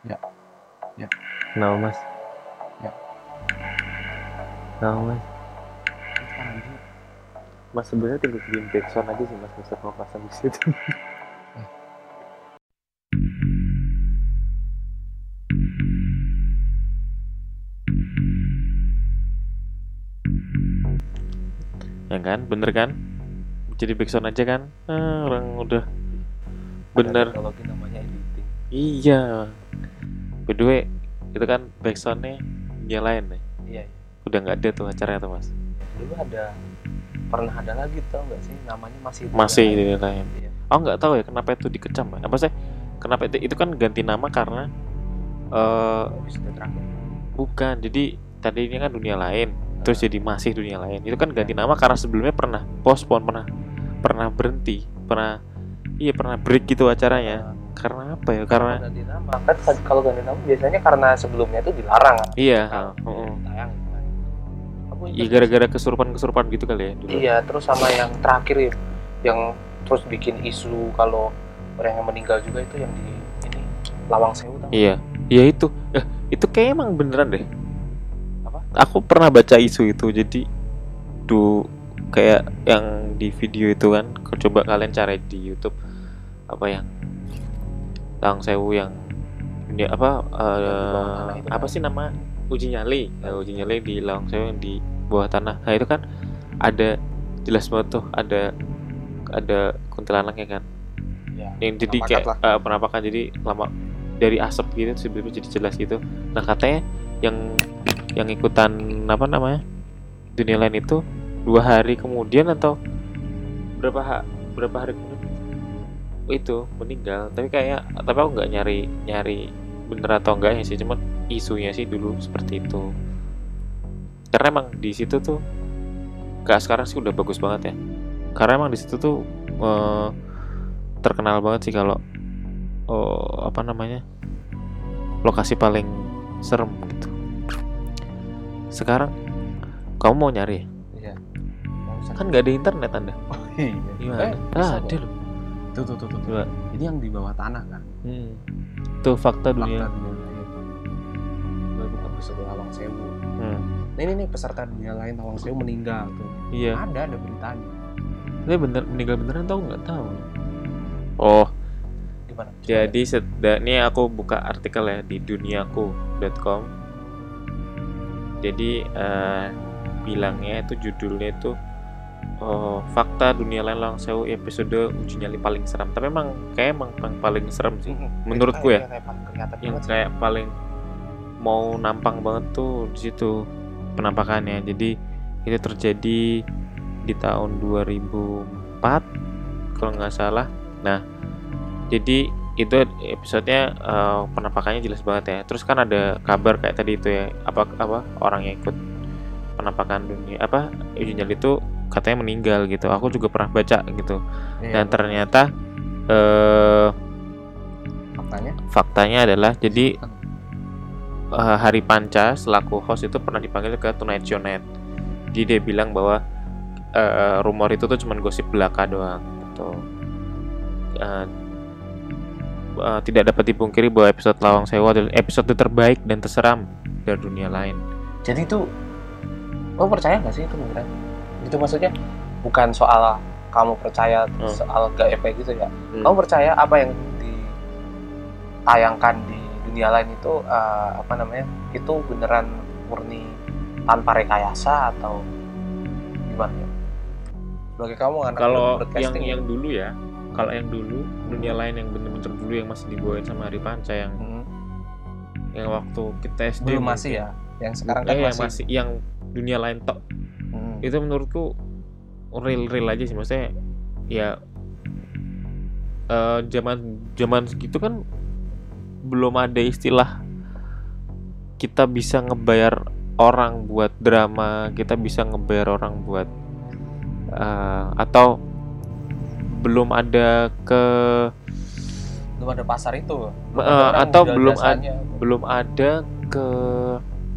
Ya. Ya. Kenapa mas? Ya. Kenapa mas? Mas sebenarnya tinggal bikin backsound aja sih mas, usah mau pasang di situ. ya kan, bener kan? Jadi backsound aja kan? Ah, orang udah bener. Teknologi namanya editing. Iya. By the way, itu kan backsoundnya nyalain nih. Iya, iya. Udah nggak ada tuh acaranya tuh mas. Dulu ada pernah ada lagi tau nggak sih namanya masih Masih Dunia di Lain. lain. Iya. Aku nggak tahu ya kenapa itu dikecam. Apa sih? Kenapa itu itu kan ganti nama karena eh terakhir. bukan. Jadi tadinya kan dunia lain, terus Ah. jadi masih dunia lain. Itu kan ganti nama karena sebelumnya pernah postpone, pernah pernah berhenti, pernah iya pernah break gitu acaranya. Ah, Karena apa ya? Karena ganti nama kan kalau ganti nama biasanya karena sebelumnya itu dilarang kan. iya, heeh. tayang. kan. Iya gara-gara kesurupan-kesurupan gitu kali ya dulu. Iya, terus sama yang terakhir ya, yang terus bikin isu kalau orang yang meninggal juga itu yang di ini Lawang Sewu tau? Iya, iya itu. Eh, itu kayak emang beneran deh. Apa? Aku pernah baca isu itu. Jadi, du kayak yang di video itu kan. Coba kalian cari di YouTube apa yang Lang Sewu yang ini apa eh, Yang itu apa kan? sih nama uji nyali Ya, uji nyali di Lang Sewu yang di bawah tanah nah itu kan ada jelas banget tuh ada ada kuntilanaknya kan Iya. yang jadi kayak lah. eh, penampakan jadi lama dari asap gitu sebelumnya jadi jelas gitu nah katanya yang yang ikutan apa namanya dunia lain itu dua hari kemudian atau berapa ha- berapa hari kemudian itu meninggal. Tapi kayak tapi aku nggak nyari nyari bener atau enggaknya sih cuman isunya sih dulu seperti itu. Karena emang di situ tuh gak sekarang sih udah bagus banget ya. Karena emang di situ tuh eh, terkenal banget sih kalau oh, apa namanya lokasi paling serem gitu. Sekarang kamu mau nyari? Ya? Iya. Kan nggak ada internet anda. Oh, iya. gimana? Eh, ah, ada loh Tuh, tuh, tuh, tuh, tuh. Coba. Ini yang di bawah tanah kan? hmm. tuh fakta dunia Fakta dunia lain. Baru episode Lawang Sewu. Hmm. Nah, ini nih peserta dunia lain Lawang Sewu meninggal tuh. iya Ada, ada beritanya. tapi bener meninggal beneran tau nggak tahu oh Gimana? Coba jadi sed- ini aku buka artikel ya di duniaku.com jadi eh, bilangnya itu judulnya itu oh, fakta dunia lain lang sewu episode uji nyali paling seram tapi emang kayak emang yang paling serem sih Mhm. menurutku ya. Paling yang kayak paling mau nampang banget tuh di situ penampakannya. Jadi itu terjadi di tahun 2004 kalau nggak salah. Nah jadi itu episodenya eh, penampakannya jelas banget ya. Terus kan ada kabar kayak tadi itu ya apa apa orang yang ikut penampakan dunia apa uji nyali itu katanya meninggal gitu aku juga pernah baca gitu Iya, dan betul. ternyata eh faktanya faktanya adalah jadi eh, Hari Panca selaku host itu pernah dipanggil ke Tonight Show Net. Jadi dia bilang bahwa eh, rumor itu tuh cuma gosip belaka doang gitu. Eh, eh, tidak dapat dipungkiri bahwa episode Lawang Sewu adalah episode terbaik dan terseram dari dunia lain. jadi itu lo percaya nggak sih itu beneran itu maksudnya bukan soal kamu percaya Hmm. soal gaib kayak gitu ya. Kamu percaya apa yang ditayangkan di dunia lain itu eh, apa namanya itu beneran murni tanpa rekayasa atau gimana ya? Sebagai kamu anak Kalau yang yang dulu ya, kalau yang dulu dunia lain yang bener-bener dulu yang masih dibawain sama Hari Panca yang Hmm, yang waktu kita SD belum masih ya yang sekarang kan Eh, yang masih, masih yang dunia lain tok. Hmm. Itu menurutku real real aja sih. Maksudnya ya eh, zaman zaman segitu kan belum ada istilah kita bisa ngebayar orang buat drama kita bisa ngebayar orang buat eh, atau belum ada ke belum ada pasar itu. Belum orang atau belum jasanya, belum ada ke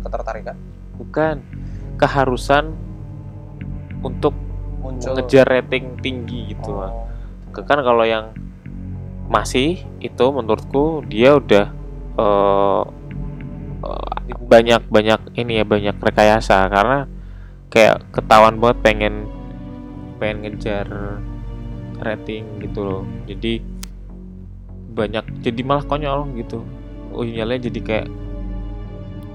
ketertarikan? Bukan. Keharusan untuk muncul. ngejar rating tinggi gitu Oh. Ke- kan kalau yang masih itu menurutku dia udah eh eh, banyak banyak ini ya banyak rekayasa. Karena kayak ketahuan banget pengen pengen ngejar rating gitu loh. Jadi banyak jadi malah konyol gitu. Originalnya jadi kayak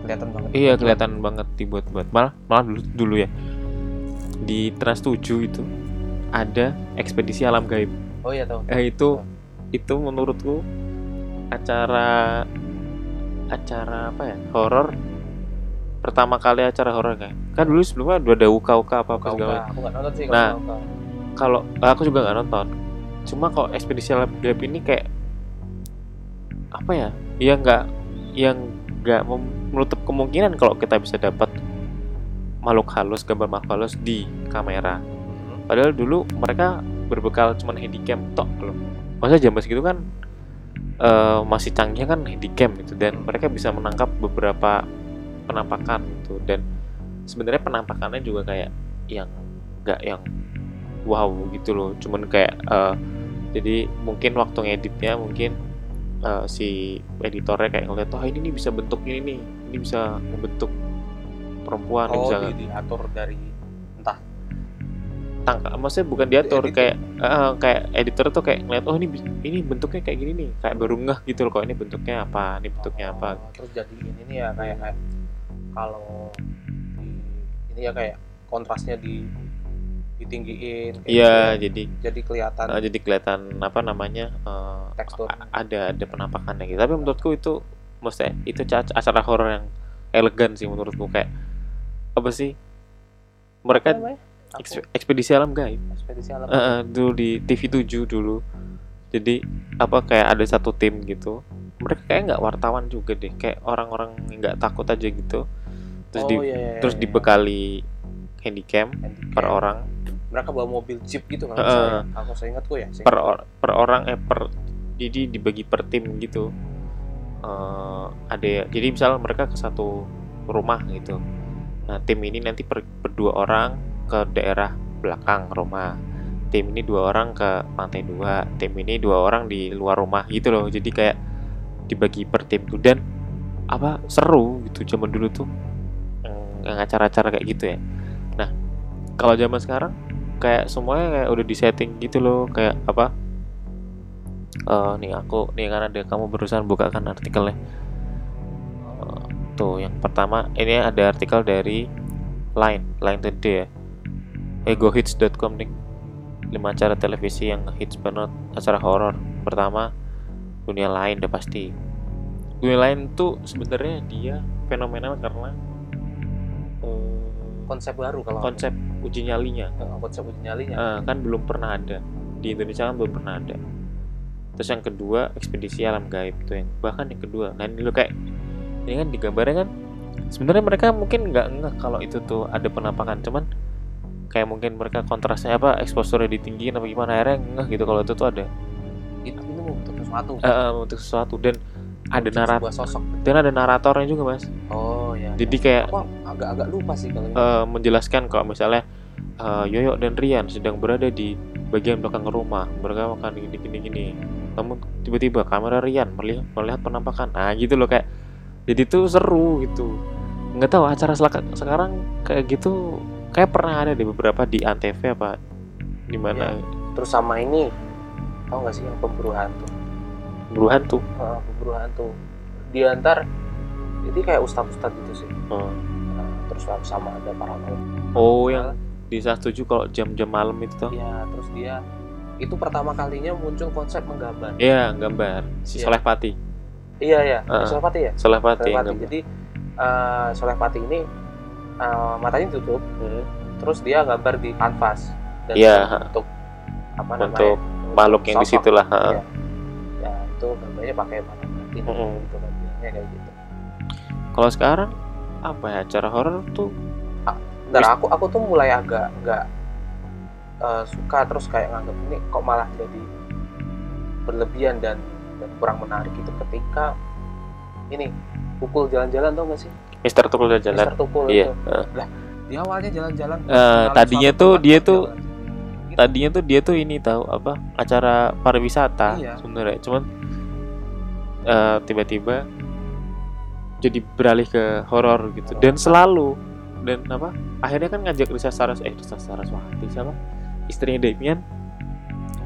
kelihatan banget. Iya kelihatan banget dibuat-buat. Malah malah dulu dulu ya di Trans 7 itu ada ekspedisi alam gaib. Oh iya tahu. Eh itu itu menurutku acara acara apa ya? Horor. Pertama kali acara horor kan kan dulu sebelumnya udah ada uka uka apa apa segala aku nggak nonton sih Nah, kalau kalau aku juga nggak nonton. Cuma kalau ekspedisi alam gaib ini kayak apa ya? Yang nggak yang nggak menutup kemungkinan kalau kita bisa dapat makhluk halus gambar makhluk halus di kamera. Padahal dulu mereka berbekal cuman handycam tok loh. Masa zaman segitu kan eh, masih canggih kan handycam gitu dan mereka bisa menangkap beberapa penampakan gitu. Dan sebenarnya penampakannya juga kayak yang nggak yang wow gitu loh. Cuman kayak eh, jadi mungkin waktu ngeditnya mungkin eh, si editornya kayak ngeliat oh ini nih bisa bentuk ini nih ini bisa membentuk perempuan oh di, diatur dari tangkap maksudnya bukan diatur Diedit kayak eh, kayak editor tuh kayak ngeliat oh ini ini bentuknya kayak gini nih. Kayak baru ngeh gitu loh kok ini bentuknya apa ini bentuknya apa? Oh, terus jadi ini nih ya kayak kayak kalau di, ini ya kayak kontrasnya di ditinggiin iya gitu ya. jadi jadi kelihatan eh, jadi kelihatan apa namanya eh, tekstur. ada ada penampakannya gitu. Tapi menurutku itu maksudnya itu ca- acara horor yang elegan sih menurutku. Kayak apa sih? Mereka ekspedisi alam gaib ekspedisi alam. Eh, eh, dulu di TV 7 dulu. Jadi apa kayak ada satu tim gitu. Mereka kayak nggak wartawan juga deh. Kayak orang-orang nggak takut aja gitu. Terus oh, di iya, iya, terus iya. dibekali handycam Handicap. per orang. Mereka bawa mobil jeep gitu kan saya aku seingatku ya per or- per orang eh per jadi dibagi per tim gitu. Eh, ada ya jadi misalnya mereka ke satu rumah gitu nah tim ini nanti per, berdua orang ke daerah belakang rumah. Tim ini dua orang ke lantai dua. Tim ini dua orang di luar rumah gitu loh. Jadi kayak dibagi per tim tuh. Dan apa seru gitu zaman dulu tuh. Acara-acara kayak gitu ya. Nah kalau zaman sekarang kayak semuanya kayak udah disetting gitu loh. Kayak apa eh nih aku nih kan ada kamu berusaha bukakan artikelnya Tuh yang pertama ini ada artikel dari Line Line Today ya. Egohits.com nih. 5 acara televisi yang hits banget acara horor. Pertama dunia lain udah pasti. Dunia lain tuh sebenarnya dia fenomenal karena eh, konsep baru kalau konsep uji nyalinya. Eh, konsep uji nyalinya. Eh, kan belum pernah ada. Di Indonesia kan belum pernah ada. Terus yang kedua ekspedisi alam gaib tuh yang bahkan yang kedua. Nah ini lo kayak ini kan digambarnya kan sebenarnya mereka mungkin nggak ngeh kalau itu tuh ada penampakan cuman kayak mungkin mereka kontrasnya apa eksposurnya ditinggiin apa gimana akhirnya ngeh gitu kalau itu tuh ada. Itu ini membentuk sesuatu. Eh, untuk sesuatu dan ada Membentuk narat sebuah sosok. dan ada naratornya juga mas. Oh ya jadi kayak aku agak-agak lupa sih kalau eh, menjelaskan kalau misalnya eh, Yoyo dan Rian sedang berada di bagian belakang rumah. Mereka makan gini gini gini. Namun tiba-tiba kamera Rian melihat melihat penampakan. Nah gitu loh kayak jadi tuh seru gitu. Nggak tahu acara sekarang kayak gitu kayak pernah ada di beberapa di antv apa di mana terus sama ini tau gak sih yang pemburu hantu? Buru hantu? Eh, pemburu hantu. Di antar jadi kayak ustadz ustadz gitu sih. Oh. Nah, terus sama ada paranormal. Oh yang di saat tujuh kalau jam-jam malam itu tuh? Ya terus dia itu pertama kalinya muncul konsep menggambar. Iya, gambar. Si Iya. Soleh Pati. Iya ya Heeh. Soleh Pati ya Soleh Pati jadi eh, Soleh Pati ini eh, matanya ditutup Hmm. terus dia gambar di kanvas dan Iya, untuk apa Untuk namanya makhluk yang di sosok. situ lah, heeh. Iya. ya itu gambarnya pakai batin Mm-mm. gitu kan kayak gitu Kalau sekarang apa ya acara horor tuh dan Bis- aku aku tuh mulai agak nggak eh, suka terus kayak nganggap ini kok malah jadi berlebihan dan dan kurang menarik itu ketika ini pukul jalan-jalan tau gak sih Mister Tukul udah jalan. Mister Tukul Iya. itu heeh. dia awalnya jalan-jalan Eh, kenalin tadinya tuh dia tuh- jalan. Tadinya tuh dia tuh ini tahu apa acara pariwisata Iya. sebenarnya. Cuman eh, tiba-tiba jadi beralih ke horor gitu dan selalu dan apa akhirnya kan ngajak Risa Saras eh Risa Saraswati siapa istrinya Demian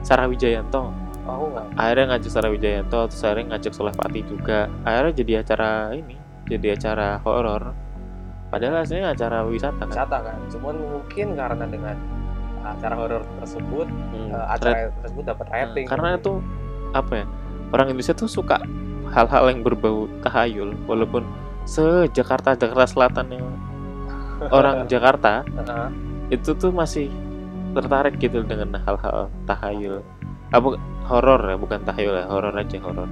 Sarah Wijayanto oh akhirnya ngajak Sarah Wijayanto terus akhirnya ngajak Soleh Pati juga. Akhirnya jadi acara ini jadi acara horor. Padahal aslinya acara wisata kan? Wisata kan? Cuman mungkin karena dengan acara horor tersebut Hmm, eh, acara tersebut dapat rating. karena itu apa ya orang Indonesia tuh suka hal-hal yang berbau tahayul walaupun se Jakarta Jakarta Selatan yang orang Jakarta itu tuh masih tertarik gitu dengan hal-hal tahayul. Apa horor ya bukan tahayul ya horor aja horor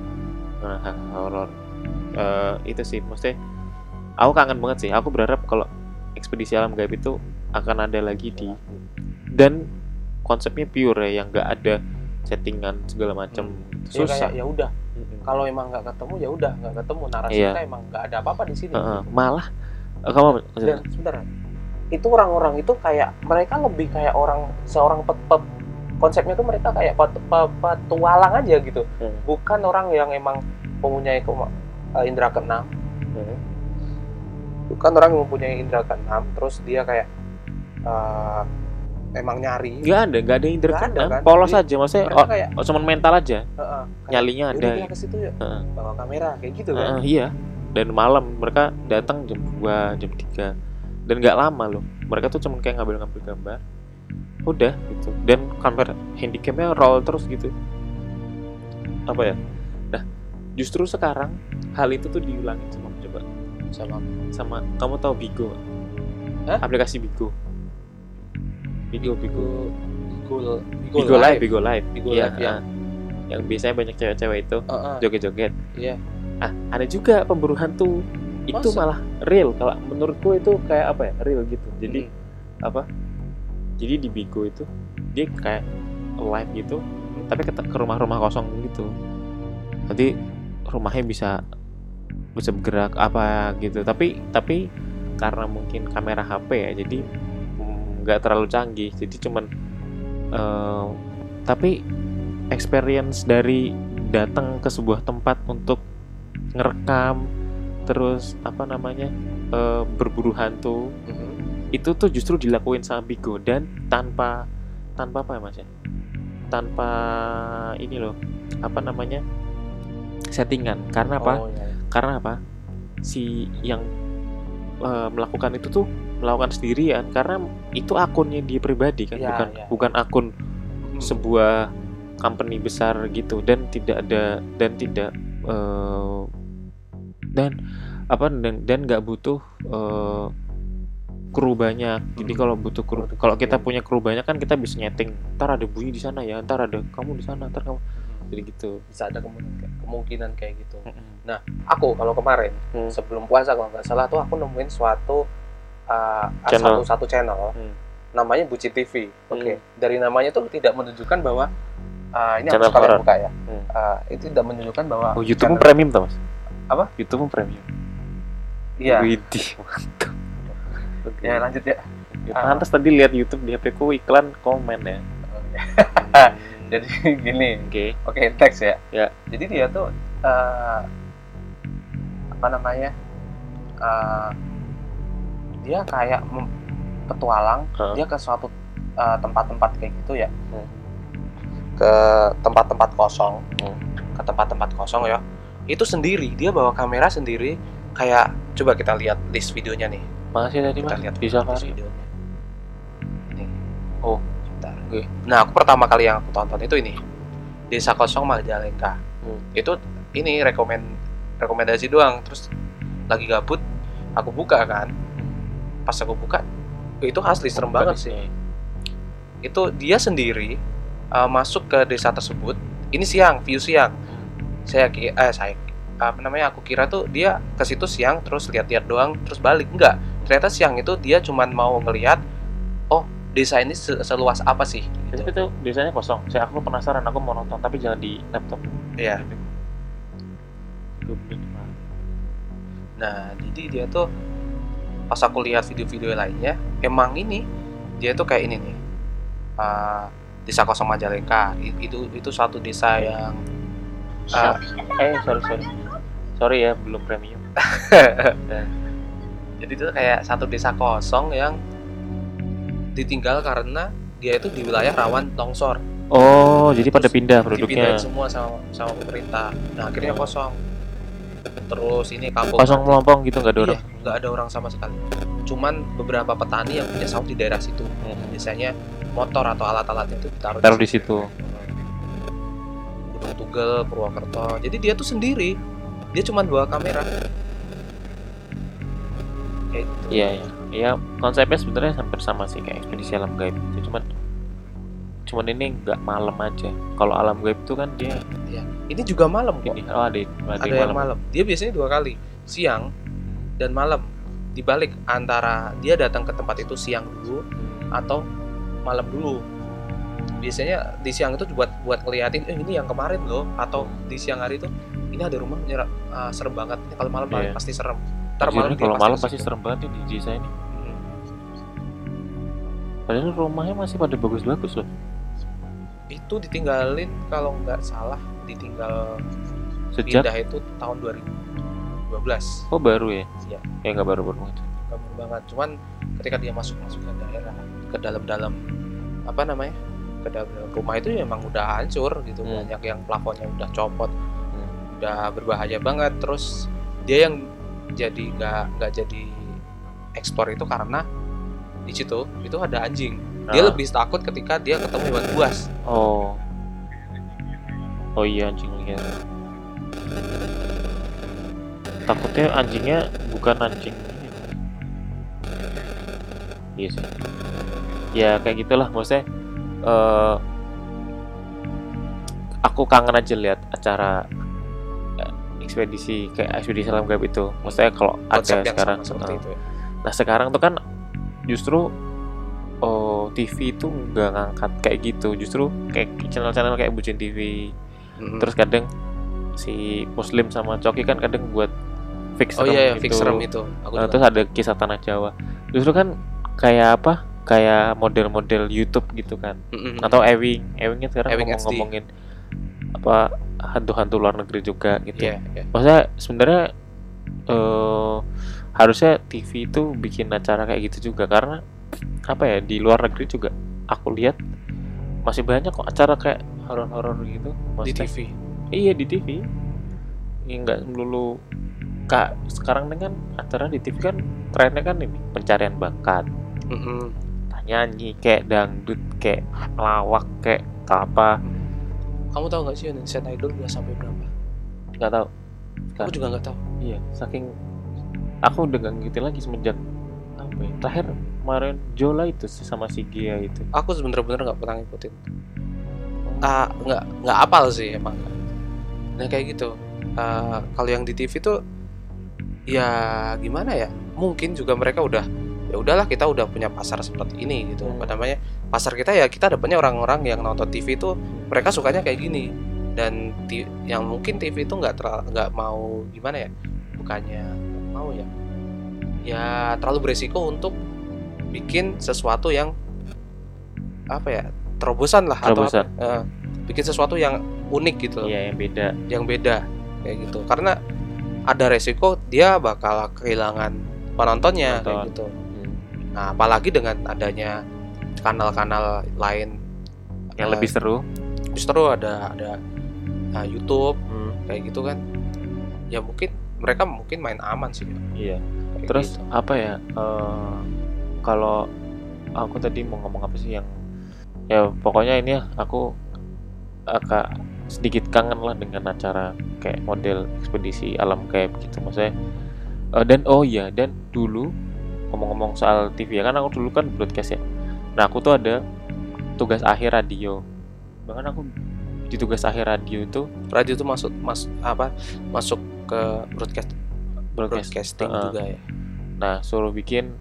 Nah, horor Eh, itu sih maksudnya aku kangen banget sih. Aku berharap kalau ekspedisi alam gaib itu akan ada lagi di dan konsepnya pure ya yang nggak ada settingan segala macam. Ya susah. kayak ya udah. Mm-mm. kalau emang nggak ketemu ya udah nggak ketemu. Narasi Iya. kita emang nggak ada apa-apa di sini. Heeh, malah. Eh, kamu dan sebentar. Itu orang-orang itu kayak mereka lebih kayak orang seorang pet, pet- konsepnya tuh mereka kayak pet- pe- petualang aja gitu. Hmm. bukan orang yang emang mempunyai kema- eh, indera keenam. Hmm. bukan orang yang mempunyai indera keenam terus dia kayak eh, emang nyari. Nggak ada nggak ada keenam. kan? polos Jadi, aja maksudnya oh, kayak oh, cuman mental aja. Heeh, kayak, nyalinya "Yaudah, ada. ke situ yuk Heeh. bawa kamera kayak gitu kan? Iya. Dan malam mereka datang jam 2 jam 3 dan nggak lama loh mereka tuh cuma kayak ngambil-ngambil gambar udah gitu. Dan kamera handicamnya roll terus gitu. Apa ya? Nah justru sekarang hal itu tuh diulangin sama coba. Sama sama kamu tahu Bigo? Hah? aplikasi Bigo Bigo Bigo Bigo Bigo Live. Bigo Live. Bigo Live, ya. yang biasanya banyak cewek-cewek itu Heeh, joget-joget. Iya. Ah ada juga pemburu hantu itu Masa? malah real. Kalau menurutku itu kayak apa ya? Real gitu. Jadi Hmm. apa jadi di Bigo itu dia kayak live gitu tapi ke, rumah-rumah kosong gitu. Nanti rumahnya bisa bisa bergerak apa gitu. Tapi tapi karena mungkin kamera HP ya jadi mm, nggak terlalu canggih. Jadi cuman eh, tapi experience dari datang ke sebuah tempat untuk ngerekam terus apa namanya eh, berburu hantu Mhm. Itu tuh justru dilakuin sama Bigo dan tanpa tanpa apa ya mas ya tanpa ini loh apa namanya settingan karena apa Oh, iya, iya. karena apa si yang eh, melakukan itu tuh melakukan sendirian karena itu akunnya dia pribadi kan Iya, bukan iya. bukan akun Mhm. sebuah company besar gitu dan tidak ada dan tidak eh, dan apa dan dan nggak butuh eh, kru banyak jadi Hmm. kalau butuh kru kalau kita punya kru banyak kan kita bisa nyeting ntar ada bunyi di sana ya ntar ada kamu di sana ntar kamu jadi gitu bisa ada kemungkinan, kemungkinan kayak gitu Mm-mm. aku kalau kemarin Hmm. sebelum puasa kalau nggak salah tuh aku nemuin suatu uh, Channel. satu satu channel Hmm. namanya Buci TV oke Hmm. dari namanya tuh tidak menunjukkan bahwa uh, ini Channel aku sekalian horor. buka ya Hmm. Uh, itu tidak menunjukkan bahwa oh YouTube channel- premium tuh mas Apa? YouTube premium iya Widih, mantap Oke. ya lanjut ya. Ya, pantas tadi lihat YouTube di HP ku iklan komen ya. Jadi gini. Oke. Oke teks ya. Ya. jadi dia tuh uh, apa namanya uh, dia kayak petualang Hah? dia ke suatu uh, tempat-tempat kayak gitu ya. Hmm. ke tempat-tempat kosong. Hmm. ke tempat-tempat kosong ya. Itu sendiri dia bawa kamera sendiri. Kayak coba kita lihat list videonya nih makasih tadi kita mas. lihat bisa kali ini Oh. sebentar. Oke. nah aku pertama kali yang aku tonton itu ini. Desa kosong Majalengka. Hmm. itu ini rekomend rekomendasi doang. Terus lagi gabut aku buka kan. Pas aku buka itu asli serem banget sih. itu dia sendiri uh, masuk ke desa tersebut. Ini siang view siang. Saya eh saya apa namanya aku kira tuh dia ke situ siang terus lihat-lihat doang terus balik. Enggak ternyata siang itu dia cuman mau ngelihat oh desa ini se- seluas apa sih? Tapi gitu. itu biasanya kosong. Saya aku penasaran aku mau nonton tapi jangan di laptop. Iya. Nah, jadi dia tuh pas aku lihat video-video lainnya, emang ini dia tuh kayak ini nih. Uh, desa kosong Majalengka. Itu itu suatu desa yang uh, eh sorry sorry. Sorry ya belum premium jadi itu kayak satu desa kosong yang ditinggal karena dia itu di wilayah rawan longsor. Oh jadi pada pindah dipindahin penduduknya. semua sama sama pemerintah. Nah akhirnya kosong. Terus ini kampung kosong melompong gitu nggak ada iya, orang? nggak ada orang sama sekali. Cuman beberapa petani yang punya sawah di daerah situ. Hmm. biasanya motor atau alat-alatnya itu ditaruh taruh di situ. Gunung Tugel, Purwokerto. Jadi dia tuh sendiri. Dia cuma bawa kamera. Kayak gitu. iya iya ya konsepnya sebenarnya hampir sama sih kayak ekspedisi alam gaib itu cuman cuman ini nggak malam aja kalau alam gaib itu kan dia Ini juga malam kok. ini oh ada ada, Ada yang malam. Dia biasanya dua kali, siang dan malam. Dibalik antara dia datang ke tempat itu siang dulu atau malam dulu. Biasanya di siang itu buat buat ngeliatin, eh ini yang kemarin loh. Atau di siang hari itu, ini ada rumah nyerap ah, serem banget. Ini kalau malam Iya. pasti serem. Ntar Anjir, malam kalau malam pasti serem banget nih di desa ini. Hmm. padahal rumahnya masih pada bagus-bagus loh. Itu ditinggalin kalau nggak salah ditinggal sejak? pindah itu tahun 2012 oh baru ya? Iya. ya nggak baru baru banget gampang banget. Cuman ketika dia masuk masuk ke daerah ke dalam-dalam apa namanya ke dalam rumah itu ya emang udah hancur gitu. Hmm. banyak yang plafonnya udah copot Hmm. udah berbahaya banget. Terus dia yang jadi nggak nggak jadi ekspor itu karena di situ itu ada anjing. Dia Ah. lebih takut ketika dia ketemu hewan buas. Oh. Oh iya anjing liar takutnya anjingnya bukan anjing iya sih. Ya kayak gitulah maksudnya eh aku kangen aja lihat acara ekspedisi kayak ekspedisi alam gaib itu maksudnya kalau ada konsep yang sekarang sama seperti itu ya. Nah sekarang tuh kan justru oh TV itu nggak ngangkat kayak gitu, justru kayak channel-channel kayak Bucin TV. Mm-mm. Terus kadang si Muslim sama Coki kan kadang buat fix oh iya, iya gitu. fix serem itu aku Nah, terus ada kisah tanah Jawa. Justru kan kayak apa? Kayak model-model YouTube gitu kan. Mm-mm. Atau Ewing, Ewingnya sekarang Ewing ngomong ngomongin apa hantu-hantu luar negeri juga gitu. Iya, iya. Maksudnya sebenarnya eh harusnya TV itu bikin acara kayak gitu juga karena apa ya di luar negeri juga aku lihat masih banyak kok acara kayak horor-horor gitu. di Maksudnya- TV Iya di TV. Ya, nggak melulu kak sekarang dengan acara di TV kan trennya kan ini pencarian bakat, Mm-mm. nyanyi kayak dangdut, kayak melawak, kayak apa kamu tahu nggak sih Indonesian Idol udah sampai berapa nggak tahu. aku juga nggak tahu Iya, saking aku udah gak ngikutin lagi semenjak apa ya? Terakhir kemarin Jola itu sih sama si Gia itu. aku sebener-bener nggak pernah ngikutin ah nggak nggak apal sih emang nah kayak gitu Ah, kalau yang di TV tuh ya gimana ya mungkin juga mereka udah ya udahlah kita udah punya pasar seperti ini gitu Hmm. apa namanya pasar kita ya kita dapatnya orang-orang yang nonton TV itu mereka sukanya kayak gini dan yang mungkin TV itu nggak nggak mau gimana ya bukannya mau ya ya terlalu beresiko untuk bikin sesuatu yang apa ya terobosan lah Terobosan. atau apa, eh, bikin sesuatu yang unik gitu Iya, yang beda. yang beda kayak gitu karena ada resiko dia bakal kehilangan penontonnya kayak Penonton. gitu Hmm. Nah apalagi dengan adanya kanal-kanal lain Yang eh, lebih seru. justru ada ada eh, YouTube Hmm, kayak gitu kan ya mungkin mereka mungkin main aman sih iya. kayak Terus gitu. apa ya? eh, kalau aku tadi mau ngomong apa sih yang ya pokoknya ini ya aku agak sedikit kangen lah dengan acara kayak model ekspedisi alam gaib gitu maksudnya Eh, dan oh iya dan dulu ngomong-ngomong soal TV ya kan aku dulu kan broadcast ya. Nah aku tuh ada tugas akhir radio. Bahkan aku di tugas akhir radio itu radio itu masuk mas apa masuk ke broadcast broadcast. broadcasting Heeh. juga ya? Nah suruh bikin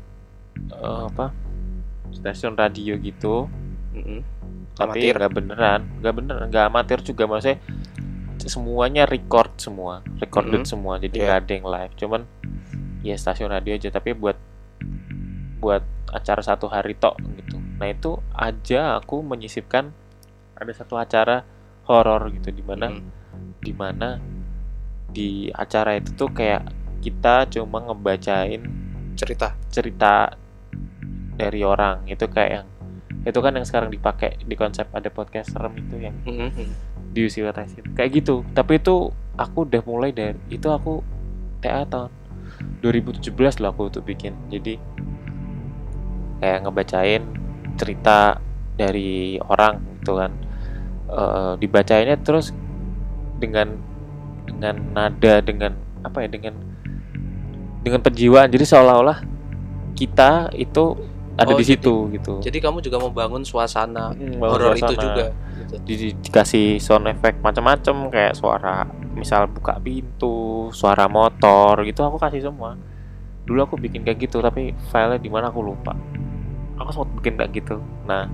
eh, apa stasiun radio gitu. Mm-mm. tapi Amatir. nggak beneran nggak beneran nggak amatir juga. Maksudnya semuanya record semua recorded Mhm. semua. Jadi nggak ada yang live. Cuman ya stasiun radio aja. Tapi buat buat acara satu hari tok gitu. Nah itu aja aku menyisipkan ada satu acara horor gitu di mana Mm. di mana di acara itu tuh kayak kita cuma ngebacain cerita. cerita dari orang. Itu kayak yang itu kan yang sekarang dipakai di konsep ada podcast serem itu yang di usia itu. Kayak gitu. Tapi itu aku udah mulai dari itu aku TA tahun 2017 lah aku tuh bikin. Jadi kayak ngebacain cerita dari orang gitu kan. Eh, dibacainnya terus dengan dengan nada dengan apa ya dengan dengan penjiwaan jadi seolah-olah kita itu ada Oh, di jadi- situ gitu. jadi kamu juga membangun suasana Hmm, horor itu juga gitu. di, di- dikasih sound effect macam-macam kayak suara misal buka pintu suara motor gitu aku kasih semua. Dulu aku bikin kayak gitu tapi filenya di mana aku lupa aku sempat bikin kayak gitu nah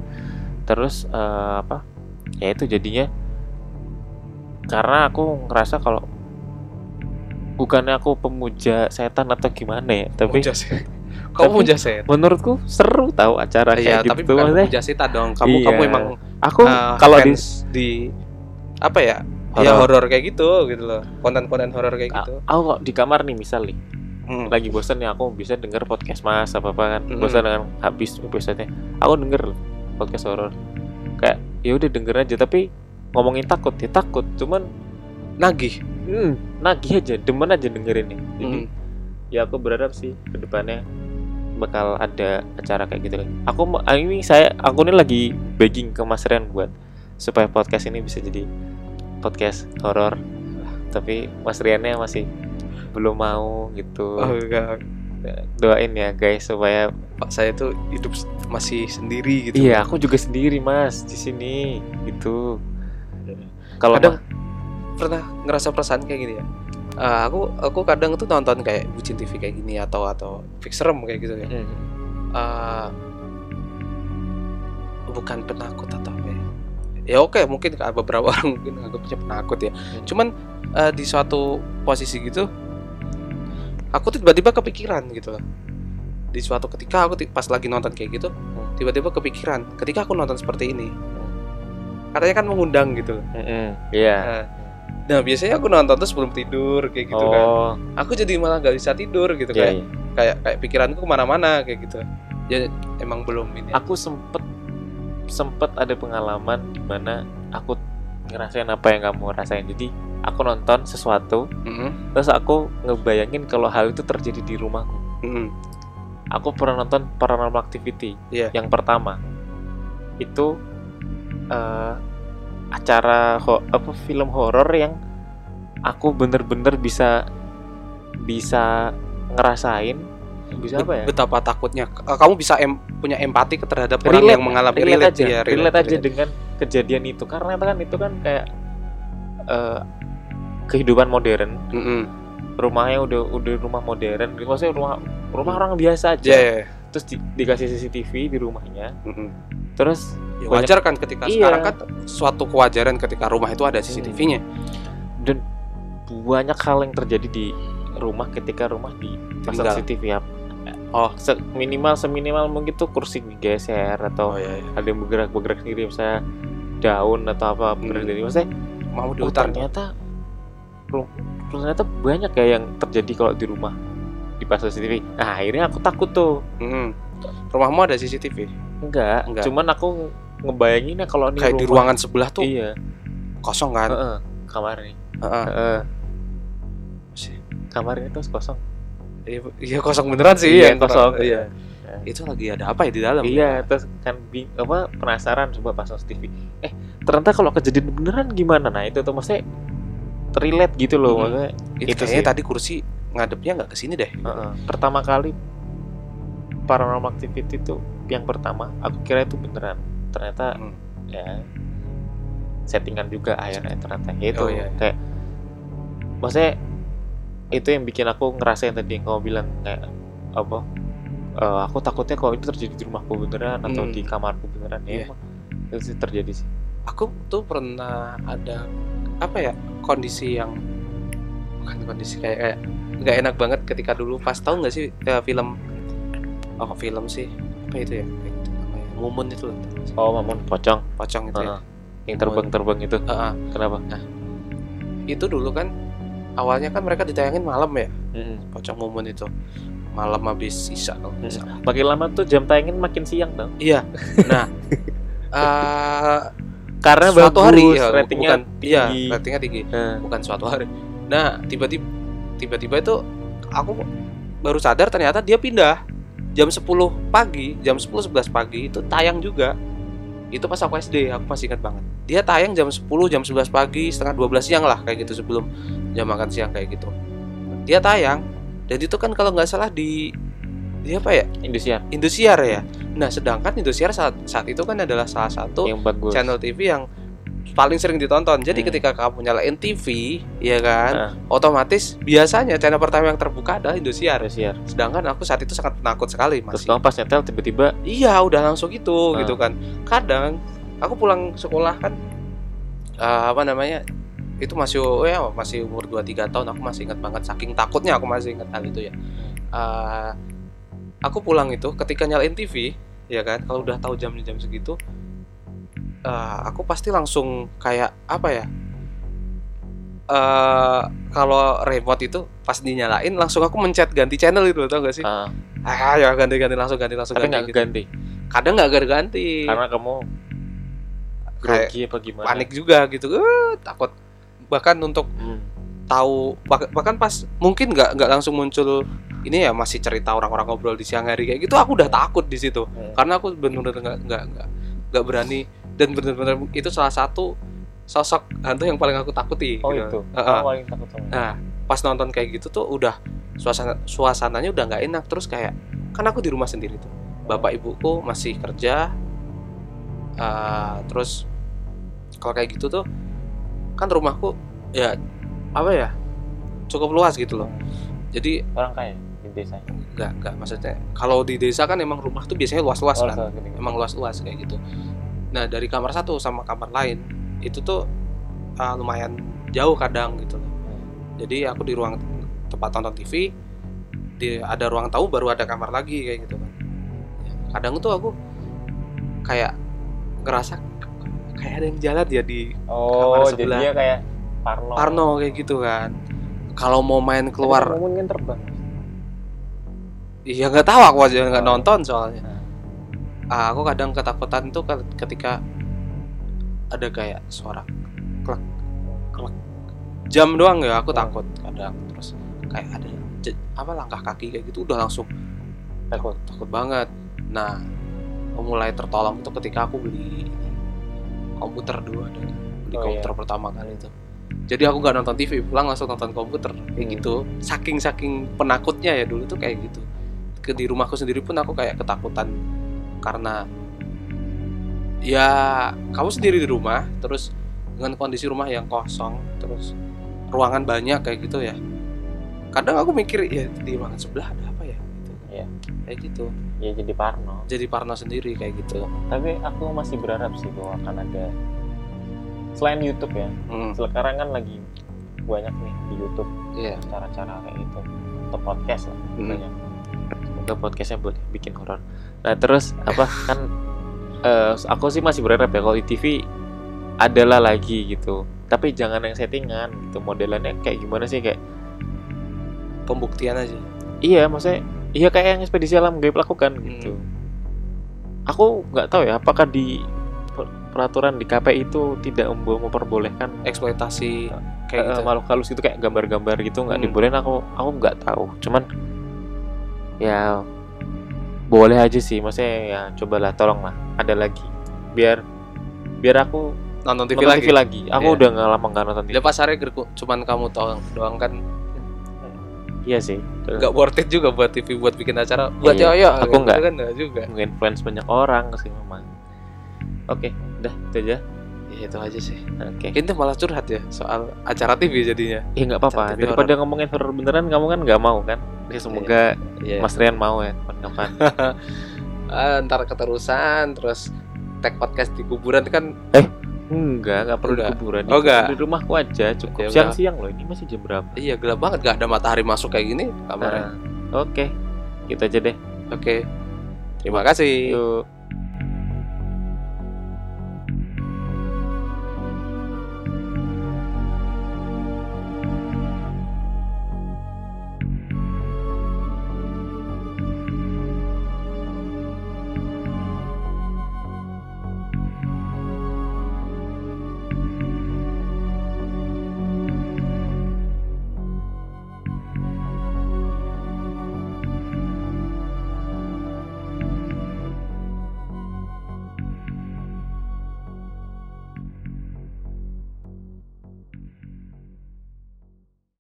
terus eh, apa ya itu jadinya karena aku ngerasa kalau bukannya aku pemuja setan atau gimana ya tapi Muja setan. kamu tapi- muja setan menurutku seru tahu acara Iya, kayak tapi gitu bukan maksudnya muja setan dong. Kamu Iya. kamu emang aku uh, kalau di di apa ya? Ya Horor. kayak gitu gitu loh. Konten-konten horor kayak gitu. aku kok di kamar nih misal nih Hmm. lagi bosan ya aku bisa denger podcast mas apa apa kan Mm-mm. bosan dengan habis episode aku denger podcast horor kayak ya udah denger aja tapi ngomongin takut ya takut cuman Nagih. hmm, nagih aja demen aja dengerin nih jadi Hmm. ya aku berharap sih ke depannya bakal ada acara kayak gitu aku ah, ini saya aku ini lagi begging ke Mas Ren buat supaya podcast ini bisa jadi podcast horor tapi Mas Riannya masih belum mau gitu Oh, enggak. doain ya guys supaya Pak saya tuh hidup masih sendiri gitu. iya aku juga sendiri mas di sini gitu kalau Kadang pernah ngerasa perasaan kayak gini ya. Eh, aku aku kadang tuh nonton kayak bucin TV kayak gini atau atau fix serem kayak gitu ya. Hmm, Eh, bukan penakut atau apa ya? Ya oke mungkin ka- beberapa orang mungkin anggapnya penakut ya. Cuman eh, di suatu posisi gitu, aku tuh tiba-tiba kepikiran gitu loh. Di suatu ketika aku pas lagi nonton kayak gitu, tiba-tiba kepikiran. Ketika aku nonton seperti ini, katanya kan mengundang gitu. iya Nah, nah, biasanya aku nonton tuh sebelum tidur kayak gitu kan. oh Aku jadi malah nggak bisa tidur gitu iya, kayak iya. kayak kayak pikiranku ke mana-mana kayak gitu. Ya emang belum ini. aku sempet sempet ada pengalaman di mana aku ngerasain apa yang kamu rasain jadi aku nonton sesuatu Mm-mm. terus aku ngebayangin kalau hal itu terjadi di rumahku Mm-mm. aku pernah nonton Paranormal Activity Iya. yang pertama itu eh, acara ho- apa film horor yang aku bener-bener bisa bisa ngerasain bisa apa ya Betapa takutnya. Eh, Kamu bisa em- punya empati terhadap orang relate, yang mengalami relate, relate, aja, ya, relate, aja dengan kejadian itu karena itu kan itu kan kayak eh, kehidupan modern Mm-mm. rumahnya udah udah rumah modern maksudnya rumah rumah orang biasa aja ya, ya. terus di- dikasih CCTV di rumahnya Mm-mm. terus Ya, Banyak- wajar kan ketika Iya. sekarang kan suatu kewajaran ketika rumah itu ada CCTV-nya. dan banyak hal yang terjadi di rumah ketika rumah dipasang Tinggal. CCTV ya Oh. Se- minimal seminimal mungkin tuh kursi digeser atau iya, iya. ada yang bergerak bergerak sendiri misalnya daun atau apa bergerak Hmm. sendiri maksudnya Mau di oh, ternyata ternyata banyak ya yang terjadi kalau di rumah dipasang CCTV nah akhirnya aku takut tuh Mm-mm. Rumahmu ada CCTV? enggak, Enggak. cuman aku ngebayanginnya kalau ini Kayak di ruangan sebelah tuh iya kosong kan? Heeh, kamar nih Heeh. Heeh, Sih. kamar ini terus kosong Iya, iya kosong beneran sih Iya, ya. kosong. Iya. Itu lagi ada apa ya di dalam? Iya, terus kan bing, apa penasaran coba pasang TV. Eh, ternyata kalau kejadian beneran gimana? Nah, itu tuh maksudnya relate gitu loh, Hmm. maksudnya. Itu, Itu kayaknya sih. tadi kursi ngadepnya nggak ke sini deh. heeh. Pertama kali paranormal activity itu yang pertama, aku kira itu beneran. Ternyata Hmm. ya settingan juga akhirnya ternyata Ya itu Oh, iya, iya. kayak maksudnya itu yang bikin aku ngerasain tadi yang kamu bilang kayak apa eh, aku takutnya kalau itu terjadi di rumahku beneran atau Hmm. di kamarku beneran. Ya Iya. emang itu sih terjadi sih. Aku tuh pernah ada apa ya kondisi yang bukan kondisi kayak kayak nggak enak banget ketika dulu. Pas tahu nggak sih eh, film oh film sih apa itu ya? Mumun itu loh. Oh mamun pocong. Pocong itu ya. Heeh. yang terbang terbang itu. Heeh. kenapa? Itu dulu kan awalnya kan mereka ditayangin malam ya? Mm-mm. pocong mumun itu. Malam habis sisa kalau nggak salah. Makin lama tuh jam tayangin makin siang dong iya. Nah eh, karena suatu bagus hari ya, ratingnya bukan iya tinggi. ratingnya tinggi. Nah, bukan suatu hari. Nah tiba-tiba tiba-tiba itu aku baru sadar ternyata dia pindah. Jam 10 pagi jam 10 11 pagi itu tayang juga itu pas aku SD aku masih ingat banget. Dia tayang jam 10 jam 11 pagi setengah 12 siang lah kayak gitu sebelum jam makan siang kayak gitu. Dia tayang dan itu kan kalau nggak salah di di apa ya? Indosiar. Indosiar ya. Nah sedangkan Indosiar saat saat itu kan adalah salah satu yang bagus channel TV yang paling sering ditonton. Jadi Hmm. ketika kamu nyalain TV, ya kan, Nah, otomatis biasanya channel pertama yang terbuka adalah Indosiar. Indosiar Sedangkan aku saat itu sangat penakut sekali terus masih. kamu pas nyetel tiba-tiba Iya, udah langsung gitu, Ah. gitu kan. Kadang aku pulang sekolah kan eh, apa namanya? Itu masih oh ya masih umur 2 3 tahun aku masih ingat banget saking takutnya aku masih ingat hal itu ya. Eh, aku pulang itu ketika nyalain TV, ya kan, kalau udah tahu jam-jam segitu eh, aku pasti langsung kayak apa ya? eh kalau remote itu pas dinyalain langsung aku mencet ganti channel itu tau gak sih? ah, Ah ya ganti ganti langsung ganti langsung tapi ganti. gitu. ganti Kadang nggak ganti. karena kamu Kayak grogi apa gimana panik juga gitu. Eh, takut bahkan untuk Hmm. tahu bah- bahkan pas mungkin nggak nggak langsung muncul ini ya masih cerita orang-orang ngobrol di siang hari kayak gitu aku udah takut di situ Hmm. karena aku benar-benar nggak nggak nggak berani dan benar-benar itu salah satu sosok hantu yang paling aku takuti oh gitu. itu Heeh. kamu paling takut sama Nah, pas nonton kayak gitu tuh udah suasana suasananya udah nggak enak terus kayak kan aku di rumah sendiri tuh. Bapak ibuku masih kerja. eh, terus kalau kayak gitu tuh kan rumahku ya apa ya cukup luas gitu loh. Jadi orang kaya di desa nggak nggak maksudnya kalau di desa kan emang rumah tuh biasanya luas-luas Oh, kan. gini. Emang luas-luas kayak gitu. Nah dari kamar satu sama kamar lain itu tuh eh, lumayan jauh kadang gitu. Jadi aku di ruang tempat nonton TV, di ada ruang tamu baru ada kamar lagi kayak gitu kan. Ya, Kadang tuh aku kayak ngerasa kayak ada yang jalan ya di oh kamar jadi sebelah. kayak Parno Parno kayak gitu kan. Kalau mau main keluar, terbang iya nggak tahu aku aja nggak Oh. nonton soalnya. Ah, aku kadang ketakutan tuh ke- ketika ada kayak suara klek klek. Jam doang ya aku Hmm. takut kadang. Terus kayak ada apa langkah kaki kayak gitu udah langsung takut takut banget. Nah mulai tertolong itu ketika aku beli komputer dulu ada beli Oh, komputer pertama kali itu. Jadi aku nggak nonton TV pulang langsung nonton komputer kayak Hmm. gitu. Saking saking penakutnya ya dulu tuh kayak gitu. Ke di rumahku sendiri pun aku kayak ketakutan karena ya kamu sendiri di rumah terus dengan kondisi rumah yang kosong terus ruangan banyak kayak gitu ya. Kadang aku mikir ya di ruangan sebelah ada apa ya? Gitu. Iya. kayak gitu. Ya jadi Parno. Jadi parno sendiri kayak gitu. Tapi aku masih berharap sih bahwa akan ada selain YouTube ya. Hmm, sekarang kan lagi banyak nih di YouTube iya. cara-cara kayak gitu. Atau podcast lah Hmm. banyak semoga podcastnya boleh bikin horor. Nah terus apa kan eh, aku sih masih berharap ya kalau di TV adalah lagi gitu. Tapi jangan yang settingan gitu modelannya kayak gimana sih kayak pembuktian aja. Iya maksudnya iya kayak yang ekspedisi alam gaib lakukan Hmm. gitu. Aku nggak tahu ya apakah di per- peraturan di KPI itu tidak memperbolehkan eksploitasi kayak eh, gitu makhluk halus itu kayak gambar-gambar gitu nggak Hmm. dibolehin aku aku nggak tahu. Cuman ya boleh aja sih. Maksudnya ya cobalah tolong lah ada lagi. Biar biar aku nonton TV nonton lagi TV lagi. aku Iya. udah nggak lama nggak nonton TV pas hari gerku- cuman kamu doang doang kan. Iya sih nggak worth it juga buat TV buat bikin acara. Buat Iya. ya ya Aku nggak. kan juga. Influence banyak orang sih memang oke udah itu aja ya itu aja sih. Oke. Ini malah curhat ya soal acara TV jadinya. Ya nggak apa-apa. Daripada ngomongin horror beneran kamu kan nggak mau kan? Ya semoga Iya. Mas Rian mau ya kapan Ah, ntar keterusan terus tag podcast di kuburan kan enggak nggak perlu di Enggak. kuburan. Di, Oh, enggak. di rumahku aja cukup. Ya siang-siang loh ini masih jam berapa? Iya gelap banget gak ada matahari masuk kayak gini kamarnya. Nah, oke. Gitu aja deh. Oke. Terima kasih. Yuk